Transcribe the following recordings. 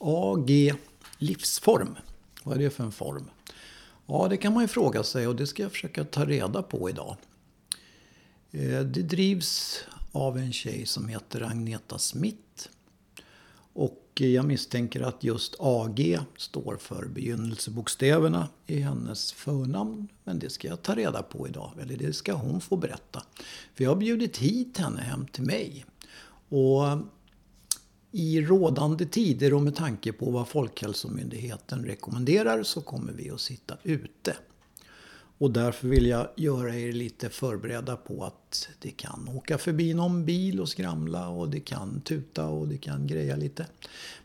AG livsform. Vad är det för en form? Ja, det kan man ju fråga sig och det ska jag försöka ta reda på idag. Eh, det drivs av en tjej som heter Agneta Smith. Och jag misstänker att just AG står för begynnelsebokstäverna i hennes förnamn. Men det ska jag ta reda på idag, eller det ska hon få berätta. För jag har bjudit hit henne hem till mig. Och i rådande tider och med tanke på vad Folkhälsomyndigheten rekommenderar så kommer vi att sitta ute. Och därför vill jag göra er lite förberedda på att det kan åka förbi någon bil och skramla och det kan tuta och det kan greja lite.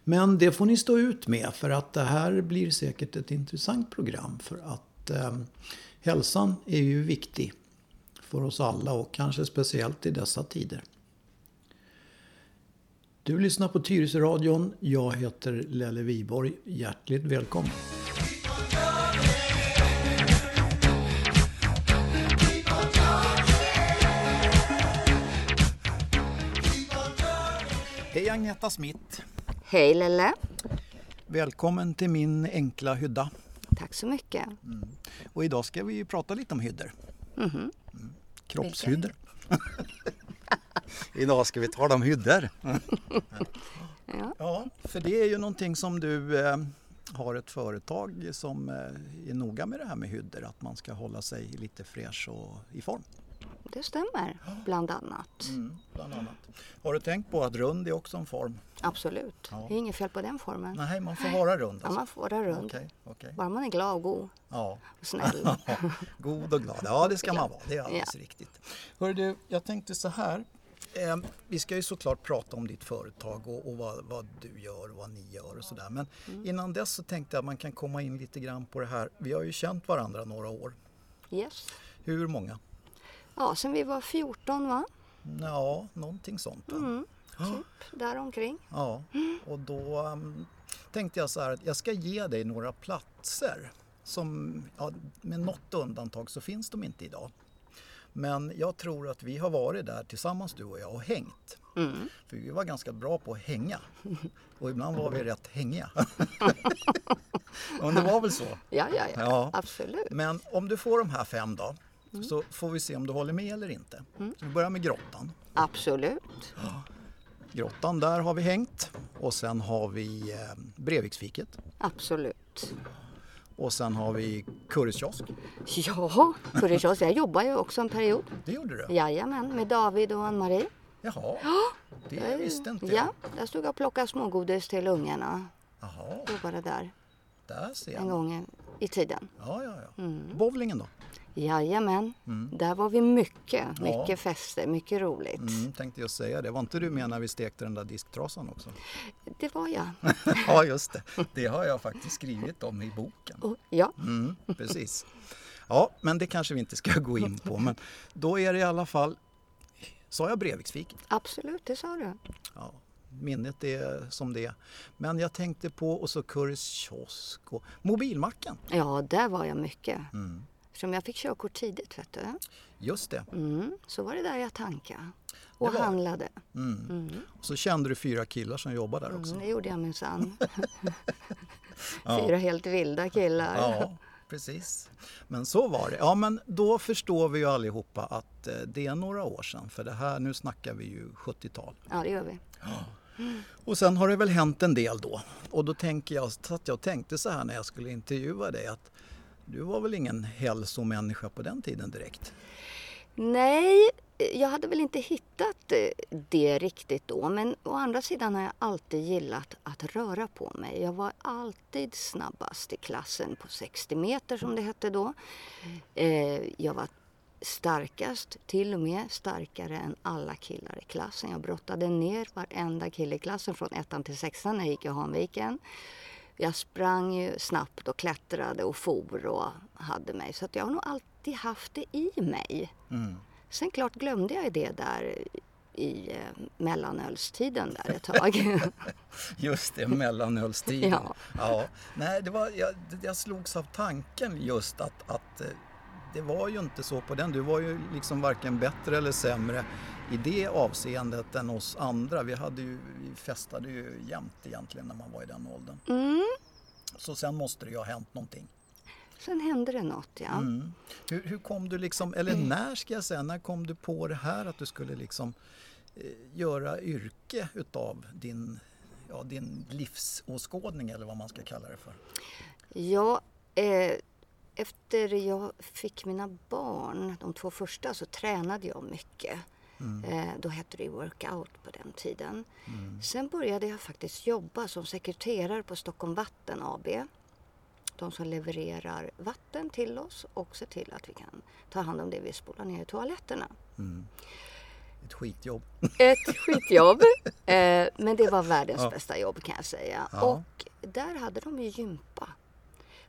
Men det får ni stå ut med för att det här blir säkert ett intressant program för att eh, hälsan är ju viktig för oss alla och kanske speciellt i dessa tider. Du lyssnar på Tyresöradion. Jag heter Lelle Viborg. Hjärtligt välkommen. Hej Agneta Smith. Hej Lelle. Välkommen till min enkla hydda. Tack så mycket. Mm. Och idag ska vi prata lite om hyddor. Mm -hmm. mm. Kroppshyddor. idag ska vi tala om hyddor. ja. ja, för det är ju någonting som du eh, har ett företag som eh, är noga med det här med hyddor, att man ska hålla sig lite fräsch och i form. Det stämmer, bland annat. Mm, bland annat. Har du tänkt på att rund är också en form? Absolut, ja. det är inget fel på den formen. Nej, man får vara rund alltså. Ja, man får vara rund. Okay, okay. Bara man är glad och god. Ja. Och snäll. god och glad, ja det ska man vara, det är alldeles ja. riktigt. Hör du, jag tänkte så här. Eh, vi ska ju såklart prata om ditt företag och, och vad, vad, du gör och vad ni gör och sådär. Men mm. innan dess så tänkte jag att man kan komma in lite grann på det här. Vi har ju känt varandra några år. Yes. Hur många? Ja, sen vi var 14 va? Ja, någonting sånt. Mm, typ däromkring. Ja, och då um, tänkte jag så här att jag ska ge dig några platser som, ja, med något undantag så finns de inte idag. Men jag tror att vi har varit där tillsammans du och jag och hängt. Mm. För vi var ganska bra på att hänga. Och ibland var vi rätt hängiga. Men det var väl så? Ja, ja, ja, ja, absolut. Men om du får de här fem då. Mm. Så får vi se om du håller med eller inte. Mm. Så vi börjar med grottan. Absolut. Ja. Grottan, där har vi hängt. Och sen har vi eh, Breviksfiket. Absolut. Och sen har vi Kurreskiosk. Ja, Kurreskiosk. Jag jobbade ju också en period. Det gjorde du? Jajamän, med David och Ann-Marie. Jaha, det jag, visste inte jag. Ja, där stod jag och plockade smågodis till ungarna. Jaha. Jobbade där. Där ser jag. En gång i tiden. Ja, ja, ja. Mm. Bowlingen då? Jajamän, mm. där var vi mycket, mycket ja. fester, mycket roligt. Mm, tänkte jag säga det. Var inte du med när vi stekte den där disktrasan också? Det var jag. ja, just det. Det har jag faktiskt skrivit om i boken. Oh, ja. Mm, precis. Ja, men det kanske vi inte ska gå in på. Men då är det i alla fall, sa jag Breviksfiket? Absolut, det sa du. Ja, minnet är som det är. Men jag tänkte på och så Kurres kiosk och mobilmacken. Ja, där var jag mycket. Mm. Eftersom jag fick körkort tidigt, vet du. Just det. Mm, så var det där jag tankade och handlade. Mm. Mm. Och så kände du fyra killar som jobbade där mm, också? Mm, det gjorde jag minsann. fyra ja. helt vilda killar. Ja, precis. Men så var det. Ja, men då förstår vi ju allihopa att eh, det är några år sedan. För det här, nu snackar vi ju 70-tal. Ja, det gör vi. Ja. Och sen har det väl hänt en del då. Och då tänker jag, att jag tänkte så här när jag skulle intervjua dig att du var väl ingen hälsomänniska på den tiden direkt? Nej, jag hade väl inte hittat eh, det riktigt då. Men å andra sidan har jag alltid gillat att röra på mig. Jag var alltid snabbast i klassen på 60 meter som det hette då. Eh, jag var starkast, till och med starkare än alla killar i klassen. Jag brottade ner varenda kille i klassen från ettan till sexan när jag gick i Hanviken jag sprang ju snabbt och klättrade och for och hade mig. Så jag har nog alltid haft det i mig. Mm. Sen klart glömde jag det där i eh, mellanölstiden där ett tag. just det, mellanölstiden. ja. ja. Nej, det var, jag, jag slogs av tanken just att, att eh, det var ju inte så på den. Du var ju liksom varken bättre eller sämre i det avseendet än oss andra. Vi, hade ju, vi festade ju jämt egentligen när man var i den åldern. Mm. Så sen måste det ju ha hänt någonting. Sen hände det något, ja. Mm. Hur, hur, kom du liksom, eller Mm. när ska jag säga, när kom du på det här att du skulle liksom eh, göra yrke utav din, ja, din livsåskådning eller vad man ska kalla det för? Ja, eh, efter jag fick mina barn, de två första, så tränade jag mycket. Eh, då hette det workout på den tiden. Sen började jag faktiskt jobba som sekreterare på Stockholm Vatten AB. De som levererar vatten till oss och ser till att vi kan ta hand om det vi spolar ner i toaletterna. Ett skitjobb. Ett skitjobb, eh, men det var världens Ja. bästa jobb kan jag säga. Ja. Och där hade de ju gympa.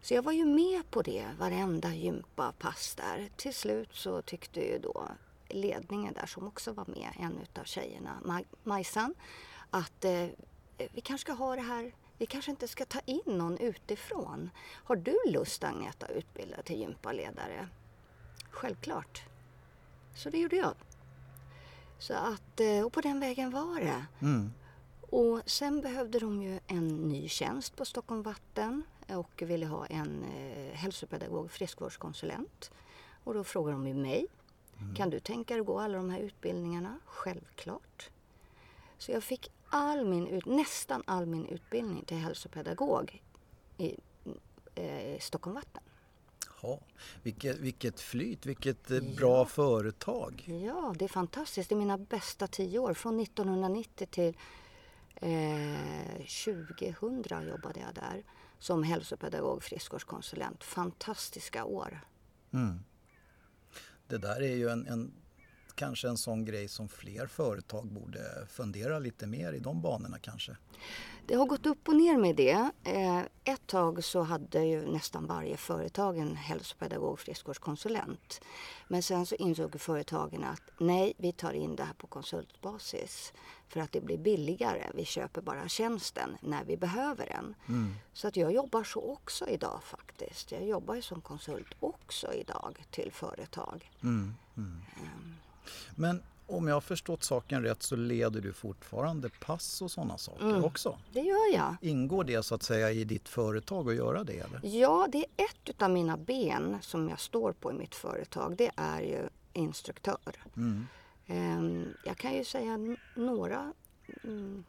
Så jag var ju med på det, varenda gympapass där. Till slut så tyckte ju då ledningen där som också var med, en utav tjejerna, Maj- Majsan, att eh, vi kanske ska ha det här, vi kanske inte ska ta in någon utifrån. Har du lust Agneta att utbilda till gympaledare? Självklart. Så det gjorde jag. Så att, eh, och på den vägen var det. Mm. Och sen behövde de ju en ny tjänst på Stockholm Vatten och ville ha en eh, hälsopedagog, friskvårdskonsulent. Och då frågade de ju mig. Kan du tänka dig att gå alla de här utbildningarna? Självklart. Så jag fick all min ut, nästan all min utbildning till hälsopedagog i eh, Stockholm Vatten. Ja, vilket, vilket flyt, vilket eh, bra företag. Ja, det är fantastiskt. Det är mina bästa tio år. Från 1990 till eh, 2000 jobbade jag där som hälsopedagog, friskvårdskonsulent. Fantastiska år. Mm. Det där är ju en, en, kanske en sån grej som fler företag borde fundera lite mer i de banorna kanske. Det har gått upp och ner med det. Eh, ett tag så hade ju nästan varje företag en hälsopedagog, friskvårdskonsulent. Men sen så insåg företagen att nej, vi tar in det här på konsultbasis för att det blir billigare. Vi köper bara tjänsten när vi behöver den. Så att jag jobbar så också idag faktiskt. Jag jobbar ju som konsult också idag till företag. Men om jag har förstått saken rätt så leder du fortfarande pass och sådana saker Mm. också. Det gör jag. Ingår det så att säga i ditt företag att göra det eller? Ja, det är ett av mina ben som jag står på i mitt företag. Det är ju instruktör. Mm. Ehm, Jag kan ju säga några mm,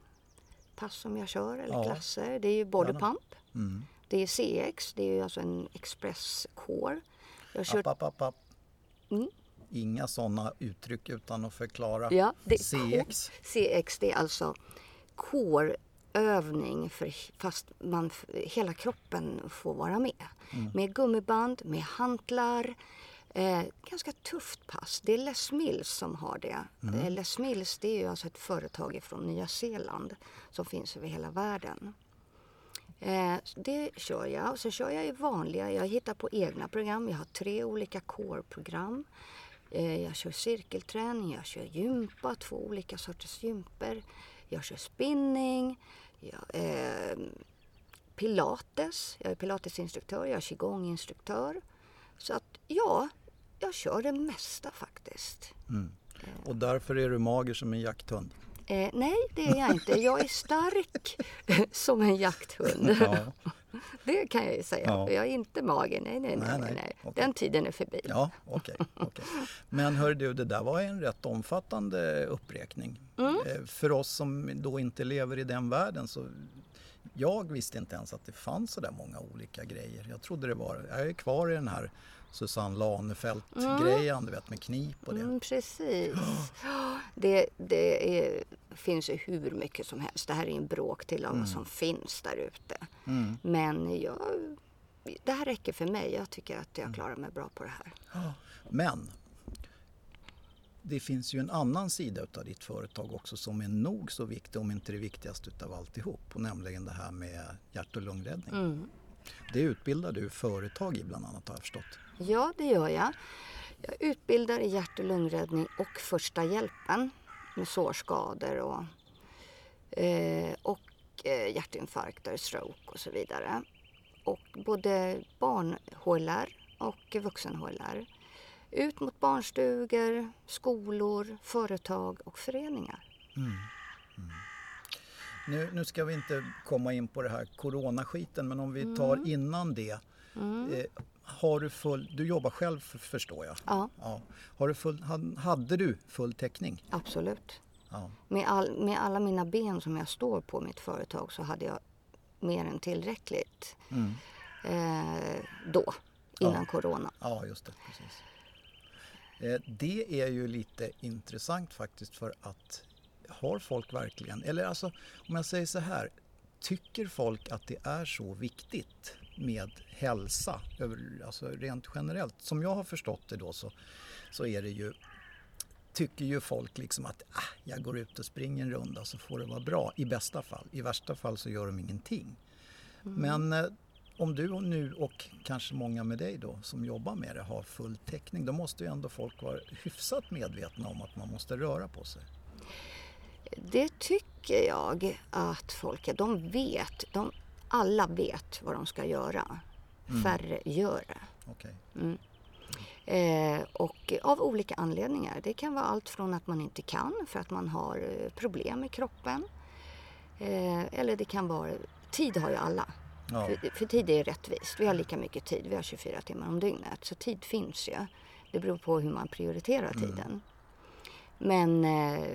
pass som jag kör eller Ja. klasser. Det är ju body pump. Mm. Det är CX, det är ju alltså en expresscore. Jag har kört, App, app, app, app. Mm. Inga sådana uttryck utan att förklara. ja, CX. CX det är alltså core-övning för, fast man, hela kroppen får vara med. Med gummiband, med hantlar. Eh, ganska tufft pass. Det är Les Mills som har det. Eh, Les Mills det är ju alltså ett företag från Nya Zeeland som finns över hela världen. Eh, det kör jag. Och så kör jag i vanliga. Jag hittar på egna program. Jag har tre olika core-program. Eh, jag kör cirkelträning, jag kör gympa, två olika sorters gymper. Jag kör spinning, jag, eh, pilates. Jag är pilatesinstruktör, jag är qigonginstruktör. Så att ja, jag kör det mesta faktiskt. Och därför är du mager som en jakthund. Eh, nej, det är jag inte. Jag är stark som en jakthund. Ja, Det kan jag ju säga. Ja. Jag är inte mager. Nej, nej, nej. Nej, nej, nej. Okej. Den tiden är förbi. ja okej. okej. Men hör du, det där var en rätt omfattande uppräkning. Mm. Eh, För oss som då inte lever i den världen så jag visste inte ens att det fanns så där många olika grejer. Jag trodde det var, jag är kvar i den här Susanne Lanefelt-grejen, du vet med knip och det. Mm, precis. Det, det är, finns ju hur mycket som helst. Det här är en bråkdel av vad som finns där ute. Mm. Men jag, det här räcker för mig. Jag tycker att jag klarar mig bra på det här. Men det finns ju en annan sida utav ditt företag också som är nog så viktig, om inte det viktigaste utav alltihop. Och nämligen det här med hjärt och lungräddning. Mm. Det utbildar du företag i bland annat har jag förstått. Ja, det gör jag. Jag utbildar i hjärt och lungräddning och första hjälpen med sårskador och, eh, och eh, hjärtinfarkter, stroke och så vidare. Och både barn-HLR och vuxen-HLR. Ut mot barnstugor, skolor, företag och föreningar. Nu, nu ska vi inte komma in på det här coronaskiten men om vi tar innan det. Eh, har du, full, du jobbar själv för- förstår jag. Ja, Ja. Har du full, had- hade du full täckning? absolut. Ja. Med, all, med alla mina ben som jag står på mitt företag så hade jag mer än tillräckligt Mm. eh, då, innan corona. Ja, just det. Precis. Eh, Det är ju lite intressant faktiskt för att har folk verkligen, eller alltså om jag säger så här, tycker folk att det är så viktigt med hälsa, alltså rent generellt? Som jag har förstått det då så, så är det ju tycker ju folk liksom att ah, jag går ut och springer en runda så får det vara bra i bästa fall. I värsta fall så gör de ingenting. Men eh, om du nu och kanske många med dig då som jobbar med det har full täckning då måste ju ändå folk vara hyfsat medvetna om att man måste röra på sig. Det tycker jag att folk är. De vet, de, alla vet vad de ska göra. Färre gör det. Okej. Eh, och av olika anledningar. Det kan vara allt från att man inte kan för att man har eh, problem i kroppen. Eh, eller det kan vara, tid har ju alla. Ja. För, för tid är rättvist. Vi har lika mycket tid. Vi har 24 timmar om dygnet. Så tid finns ju. Det beror på hur man prioriterar tiden. Men eh,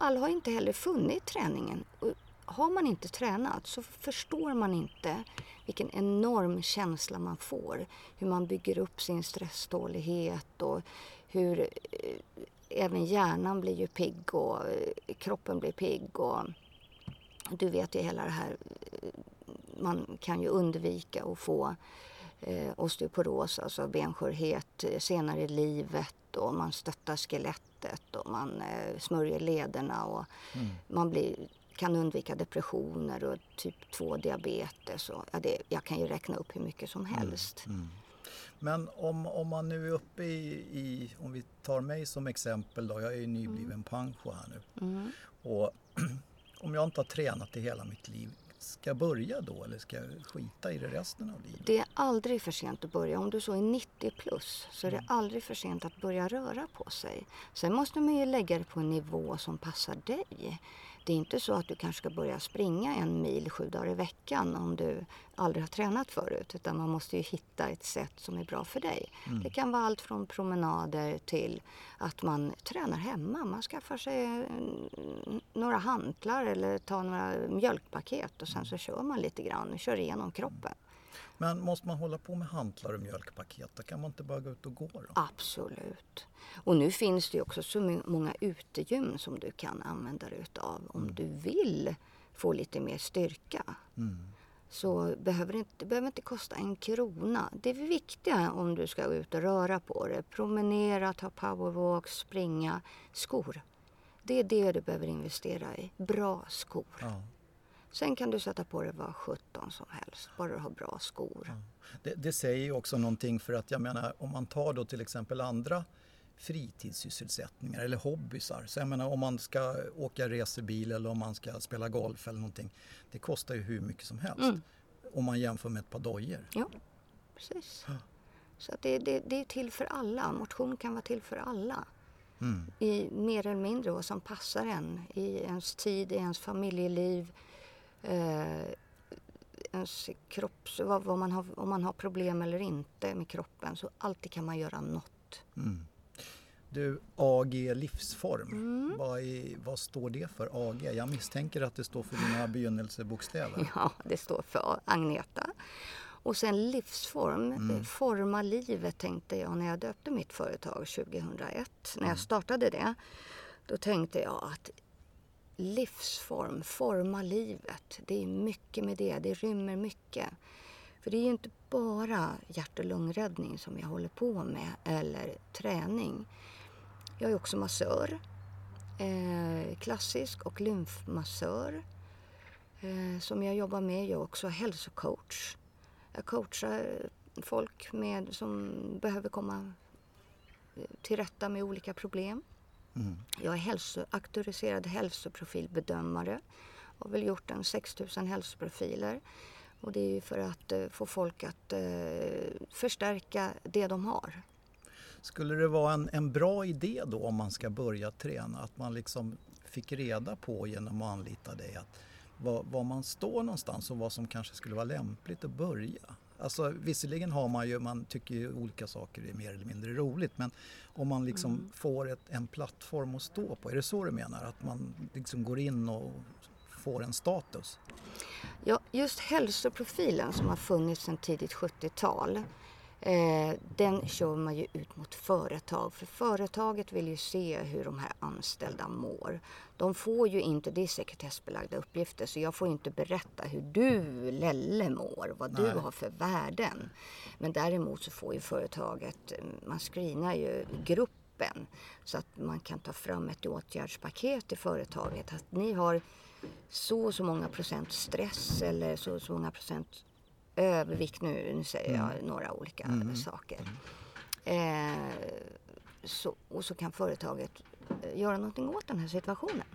alla har inte heller funnit träningen. Och har man inte tränat så förstår man inte vilken enorm känsla man får. Hur man bygger upp sin stresstålighet och hur eh, även hjärnan blir ju pigg och eh, kroppen blir pigg. Och du vet ju hela det här, eh, man kan ju undvika att få eh, osteoporos, alltså benskörhet eh, senare i livet och man stöttar skelettet och man eh, smörjer lederna och man blir, kan undvika depressioner och typ 2 diabetes. Och, ja, det, jag kan ju räkna upp hur mycket som helst. Men om, om man nu är uppe i, i, om vi tar mig som exempel då, jag är ju nybliven pensionär här nu. Mm. Och om jag inte har tränat i hela mitt liv, ska börja då eller ska jag skita i det resten av livet? Det är aldrig för sent att börja. Om du så är 90 plus så är det aldrig för sent att börja röra på sig. Sen måste man ju lägga det på en nivå som passar dig. Det är inte så att du kanske ska börja springa en mil sju dagar i veckan om du aldrig har tränat förut. Utan man måste ju hitta ett sätt som är bra för dig. Det kan vara allt från promenader till att man tränar hemma. Man skaffar sig mm, några hantlar eller tar några mjölkpaket och sen så kör man lite grann kör igenom kroppen. Men måste man hålla på med hantlar och mjölkpaket? Kan man inte bara gå ut och gå då? Absolut. Och nu finns det ju också så många utegym som du kan använda dig utav om du vill få lite mer styrka. Så behöver det, inte, det behöver inte kosta en krona. Det viktiga om du ska ut och röra på dig, promenera, ta powerwalks, springa, skor. Det är det du behöver investera i. Bra skor. Ja. Sen kan du sätta på dig vad 17 som helst, bara du har bra skor. Det, det säger ju också någonting för att jag menar om man tar då till exempel andra fritidssysselsättningar eller hobbysar. Så jag menar om man ska åka racerbil eller om man ska spela golf eller någonting. Det kostar ju hur mycket som helst. Mm. Om man jämför med ett par dojor. Ja, precis. Så att det, det, det är till för alla. Motion kan vara till för alla. Mm. I mer eller mindre vad som passar en i ens tid, i ens familjeliv. Eh, ens kropp, vad, vad man har, om man har problem eller inte med kroppen. Så alltid kan man göra något. Du, AG livsform. Mm. Vad, är, vad står det för AG? Jag misstänker att det står för dina begynnelsebokstäver. Ja, det står för Agneta. Och sen livsform, eh, forma livet tänkte jag när jag döpte mitt företag 2001. När jag startade det, då tänkte jag att livsform, forma livet, det är mycket med det, det rymmer mycket. För det är ju inte bara hjärt och lungräddning som jag håller på med eller träning. Jag är också massör, eh, klassisk och lymfmassör eh, som jag jobbar med. Jag är också hälsocoach. Jag coachar folk med, som behöver komma till rätta med olika problem. Jag är hälso, auktoriserad hälsoprofilbedömare och har väl gjort en 6000 hälsoprofiler. Och det är ju för att eh, få folk att eh, förstärka det de har. Skulle det vara en, en bra idé då om man ska börja träna att man liksom fick reda på genom att anlita dig att var, var man står någonstans och vad som kanske skulle vara lämpligt att börja? Alltså visserligen har man ju, man tycker ju olika saker är mer eller mindre roligt men om man liksom mm. får ett, en plattform att stå på, är det så du menar? Att man liksom går in och får en status? Ja, just hälsoprofilen som har funnits sedan tidigt 70-tal Eh, den kör man ju ut mot företag för företaget vill ju se hur de här anställda mår. De får ju inte, det är sekretessbelagda uppgifter så jag får inte berätta hur du Lelle mår, vad Nej. du har för värden. Men däremot så får ju företaget, man screenar ju gruppen så att man kan ta fram ett åtgärdspaket i företaget. Att ni har så och så många procent stress eller så och så många procent övervikt nu, nu säger jag mm. några olika mm. saker. Eh, så, och så kan företaget eh, göra någonting åt den här situationen.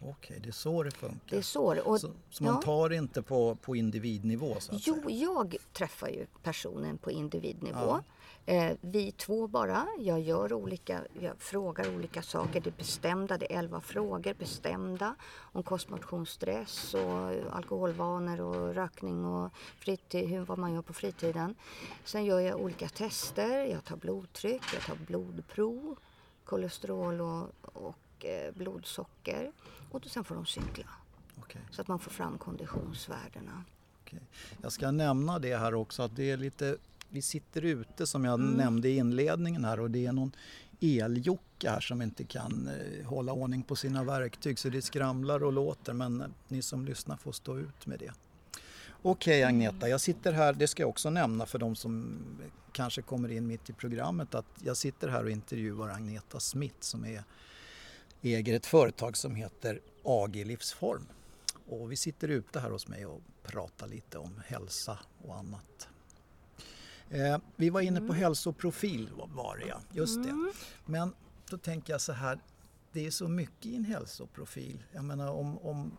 Okej, det är så det funkar. Det är så det, och, så, så man tar inte på, på individnivå? Så att jo, säga. jag träffar ju personen på individnivå. Ja. Eh, vi två bara. Jag gör olika, jag frågar olika saker. Det är bestämda, det är elva frågor bestämda om kost, motion, stress och alkoholvanor och rökning och fritid, hur, vad man gör på fritiden. Sen gör jag olika tester. Jag tar blodtryck, jag tar blodprov, kolesterol och, och eh, blodsocker. Och då, sen får de cykla. Okay. Så att man får fram konditionsvärdena. Jag ska nämna det här också att det är lite vi sitter ute som jag mm. nämnde i inledningen här och det är någon eljocke här som inte kan eh, hålla ordning på sina verktyg så det skramlar och låter men eh, ni som lyssnar får stå ut med det. Okej okay, Agneta, jag sitter här, det ska jag också nämna för de som kanske kommer in mitt i programmet att jag sitter här och intervjuar Agneta Smith som är, äger ett företag som heter AG Livsform. Och vi sitter ute här hos mig och pratar lite om hälsa och annat. Eh, vi var inne på mm. hälsoprofil var det ja, just det. Mm. Men då tänker jag så här, det är så mycket i en hälsoprofil. Jag menar om, om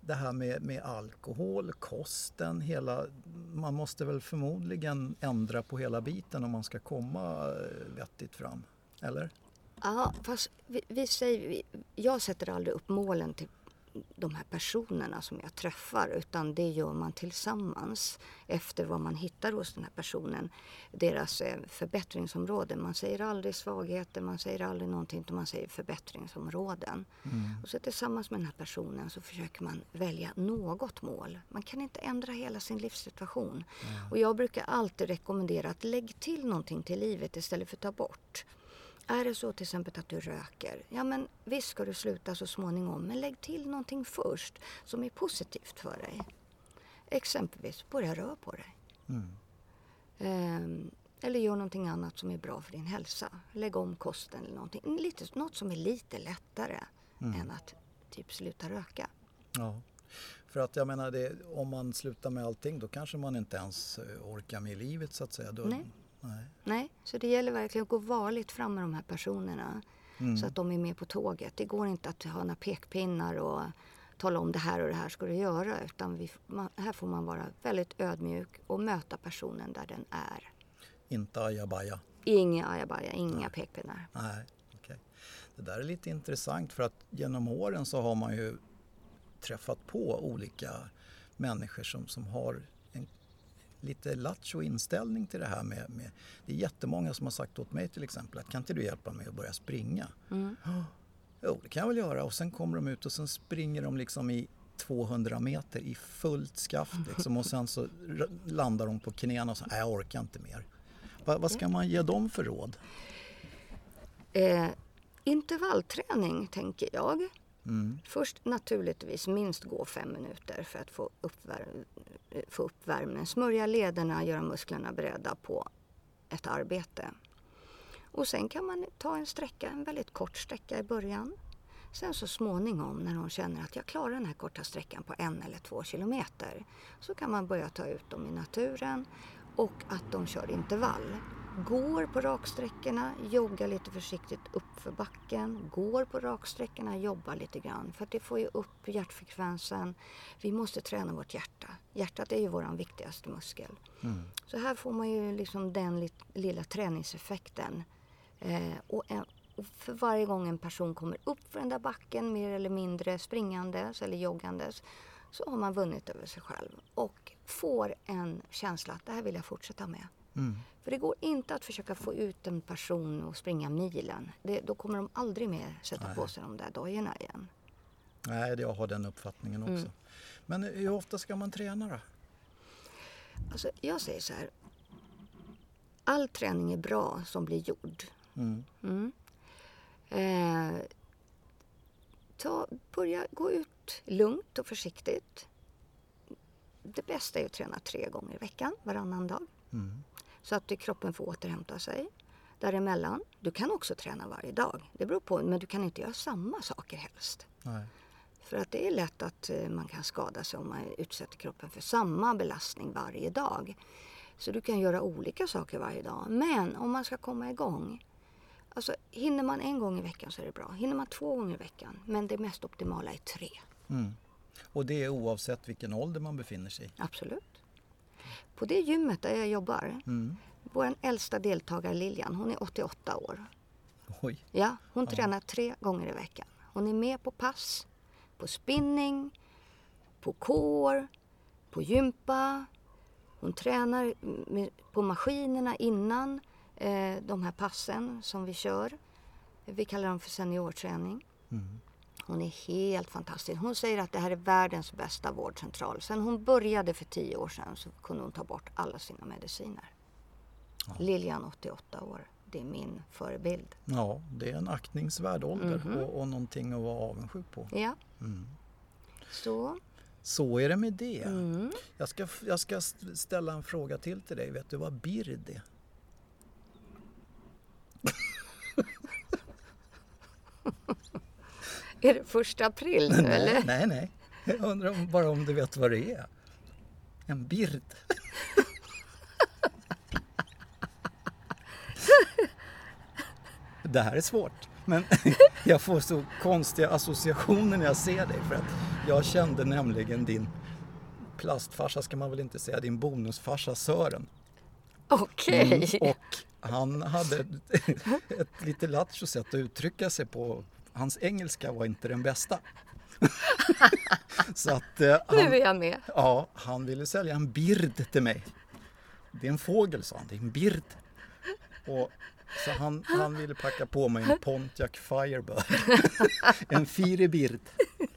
det här med, med alkohol, kosten, hela, man måste väl förmodligen ändra på hela biten om man ska komma eh, vettigt fram, eller? Ja, fast vi, vi säger, jag sätter aldrig upp målen till de här personerna som jag träffar utan det gör man tillsammans efter vad man hittar hos den här personen. Deras eh, förbättringsområden. Man säger aldrig svagheter, man säger aldrig någonting utan man säger förbättringsområden. Mm. Och så tillsammans med den här personen så försöker man välja något mål. Man kan inte ändra hela sin livssituation. Mm. Och jag brukar alltid rekommendera att lägg till någonting till livet istället för att ta bort. Är det så till exempel att du röker, ja men visst ska du sluta så småningom, men lägg till någonting först som är positivt för dig. Exempelvis, börja röra på dig. Mm. Um, eller gör någonting annat som är bra för din hälsa. Lägg om kosten eller någonting. Lite, något som är lite lättare mm. än att typ sluta röka. Ja. För att jag menar, det, om man slutar med allting då kanske man inte ens eh, orkar med livet så att säga. Då, Nej. Nej. Nej, så det gäller verkligen att gå varligt fram med de här personerna. Mm. Så att de är med på tåget. Det går inte att ha några pekpinnar och tala om det här och det här ska du göra. Utan vi, man, här får man vara väldigt ödmjuk och möta personen där den är. Inte ajabaja? Inga ajabaja, inga Nej. pekpinnar. Nej, okay. Det där är lite intressant för att genom åren så har man ju träffat på olika människor som, som har lite lattjo inställning till det här med, med, Det är jättemånga som har sagt åt mig till exempel att kan inte du hjälpa mig att börja springa? Mm. Jo, det kan jag väl göra och sen kommer de ut och sen springer de liksom i 200 meter i fullt skaft liksom, och sen så landar de på knäna och säger jag orkar inte mer. Va, vad ska man ge dem för råd? Eh, intervallträning tänker jag. Mm. Först naturligtvis minst gå fem minuter för att få, upp få uppvärmning. Smörja lederna, göra musklerna beredda på ett arbete. Och sen kan man ta en sträcka, en väldigt kort sträcka i början. Sen så småningom när hon känner att jag klarar den här korta sträckan på en eller två kilometer så kan man börja ta ut dem i naturen och att de kör intervall går på raksträckorna, joggar lite försiktigt upp för backen, går på raksträckorna, jobbar lite grann för att det får ju upp hjärtfrekvensen. Vi måste träna vårt hjärta. Hjärtat är ju vår viktigaste muskel. Mm. Så här får man ju liksom den lilla träningseffekten Eh, och, och för varje gång en person kommer upp för den där backen mer eller mindre springandes eller joggandes så har man vunnit över sig själv och får en känsla att det här vill jag fortsätta med. Mm. För det går inte att försöka få ut en person och springa milen. Det, då kommer de aldrig mer sätta Nej. på sig de där dojorna igen. Nej, jag har den uppfattningen också. Mm. Men hur ofta ska man träna då? Alltså, jag säger så här. All träning är bra som blir gjord. Mm. Mm. Eh, ta, börja gå ut lugnt och försiktigt. Det bästa är att träna tre gånger i veckan, varannan dag. Mm. Så att kroppen får återhämta sig. Däremellan, du kan också träna varje dag. Det beror på, men du kan inte göra samma saker helst. Nej. För att det är lätt att eh, man kan skada sig om man utsätter kroppen för samma belastning varje dag. Så du kan göra olika saker varje dag. Men om man ska komma igång. Alltså hinner man en gång i veckan så är det bra. Hinner man två gånger i veckan. Men det mest optimala är tre. Mm. Och det är oavsett vilken ålder man befinner sig i? Absolut. På det gymmet där jag jobbar. Mm. Vår äldsta deltagare Lilian, hon är 88 år. Oj. Ja, hon tränar tre gånger i veckan. Hon är med på pass, på spinning, på core, på gympa. Hon tränar på maskinerna innan eh, de här passen som vi kör. Vi kallar dem för seniorträning. Mm. Hon är helt fantastisk. Hon säger att det här är världens bästa vårdcentral. Sen hon började för tio år sedan så kunde hon ta bort alla sina mediciner. Ja. Lilian, 88 år. Det är min förebild. Ja, det är en aktningsvärd ålder Mhm. och, och någonting att vara avundsjuk på. Ja, Mm. så. Så är det med det. Mm. Jag, ska, jag ska st- ställa en fråga till till dig. Vet du vad bird är? Är det första april nu eller? Nej, nej, nej. Jag undrar om, bara om du vet vad det är. En bird. Det här är svårt. Men jag får så konstiga associationer när jag ser dig. För att jag kände nämligen din plastfarsa, ska man väl inte säga, din bonusfarsa Sören. Okej. Mm, och han hade ett, ett lite lattjo sätt att uttrycka sig på. Hans engelska var inte den bästa. Så att eh, Nu är han, jag med. ja, han ville sälja en bird till mig. Det är en fågel sa han, det är en bird. Och, så han, han ville packa på mig en Pontiac Firebird. en Firebird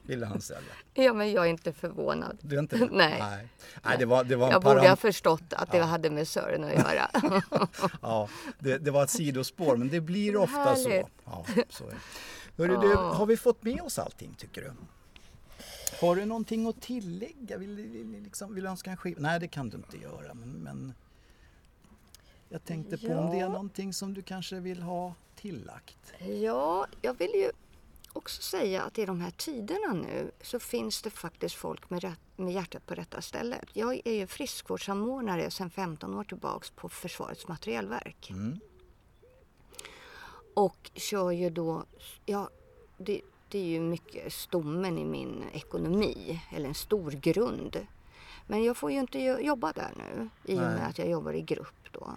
ville han sälja. Ja, men jag är inte förvånad. Du är inte det? Nej. Nej. Nej, det var, det var Jag borde param- ha förstått att det hade med Sören att göra. Ja, det, det var ett sidospår men det blir ofta så. Härligt. Ja, så är det. Hörru, du, har vi fått med oss allting tycker du? Har du någonting att tillägga? Vill, vill, liksom, vill du önska en skiva? Nej, det kan du inte göra. Men, men jag tänkte på om det är någonting som du kanske vill ha tillagt. Ja, jag vill ju också säga att i de här tiderna nu så finns det faktiskt folk med, rätt, med hjärtat på rätta stället. Jag är ju friskvårdssamordnare sedan 15 år tillbaks på Försvarets materielverk. Mm. Och kör ju då, ja, det, det är ju mycket stommen i min ekonomi, eller en stor grund. Men jag får ju inte jo- jobba där nu i och Nej. med att jag jobbar i grupp då.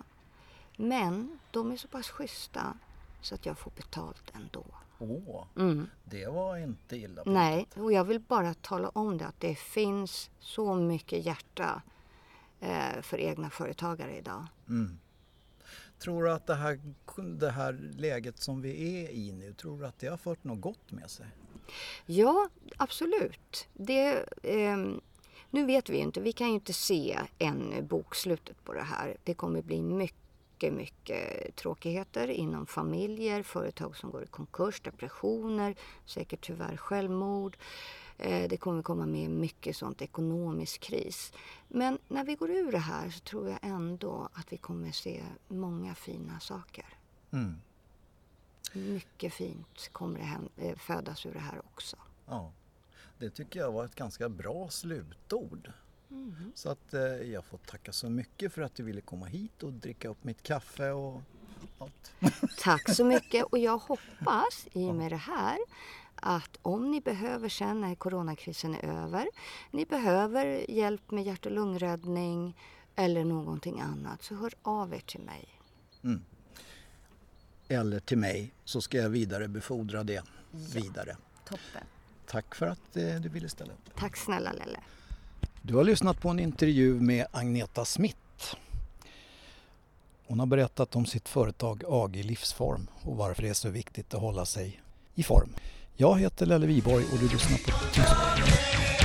Men de är så pass schyssta så att jag får betalt ändå. Åh, Mm. det var inte illa. Nej, och jag vill bara tala om det att det finns så mycket hjärta eh, för egna företagare idag. Mm. Tror du att det här, det här läget som vi är i nu, tror du att det har fört något gott med sig? Ja, absolut. Det, eh, nu vet vi ju inte, vi kan ju inte se ännu bokslutet på det här. Det kommer bli mycket, mycket tråkigheter inom familjer, företag som går i konkurs, depressioner, säkert tyvärr självmord. Eh, Det kommer komma med mycket sånt ekonomisk kris. Men när vi går ur det här så tror jag ändå att vi kommer se många fina saker. Mm. Mycket fint kommer det eh, födas ur det här också. Ja, det tycker jag var ett ganska bra slutord. Mm. Så att eh, jag får tacka så mycket för att du ville komma hit och dricka upp mitt kaffe och allt. Tack så mycket och jag hoppas i och med det här att om ni behöver sen när coronakrisen är över, ni behöver hjälp med hjärt och lungräddning eller någonting annat så hör av er till mig. Mm. eller till mig så ska jag vidarebefordra det vidare. Toppen. Tack för att eh, du ville ställa upp. Tack snälla Lelle. Du har lyssnat på en intervju med Agneta Smith. Hon har berättat om sitt företag AG Livsform och varför det är så viktigt att hålla sig i form. Jag heter Lelle Viborg och du lyssnar på Tyskland.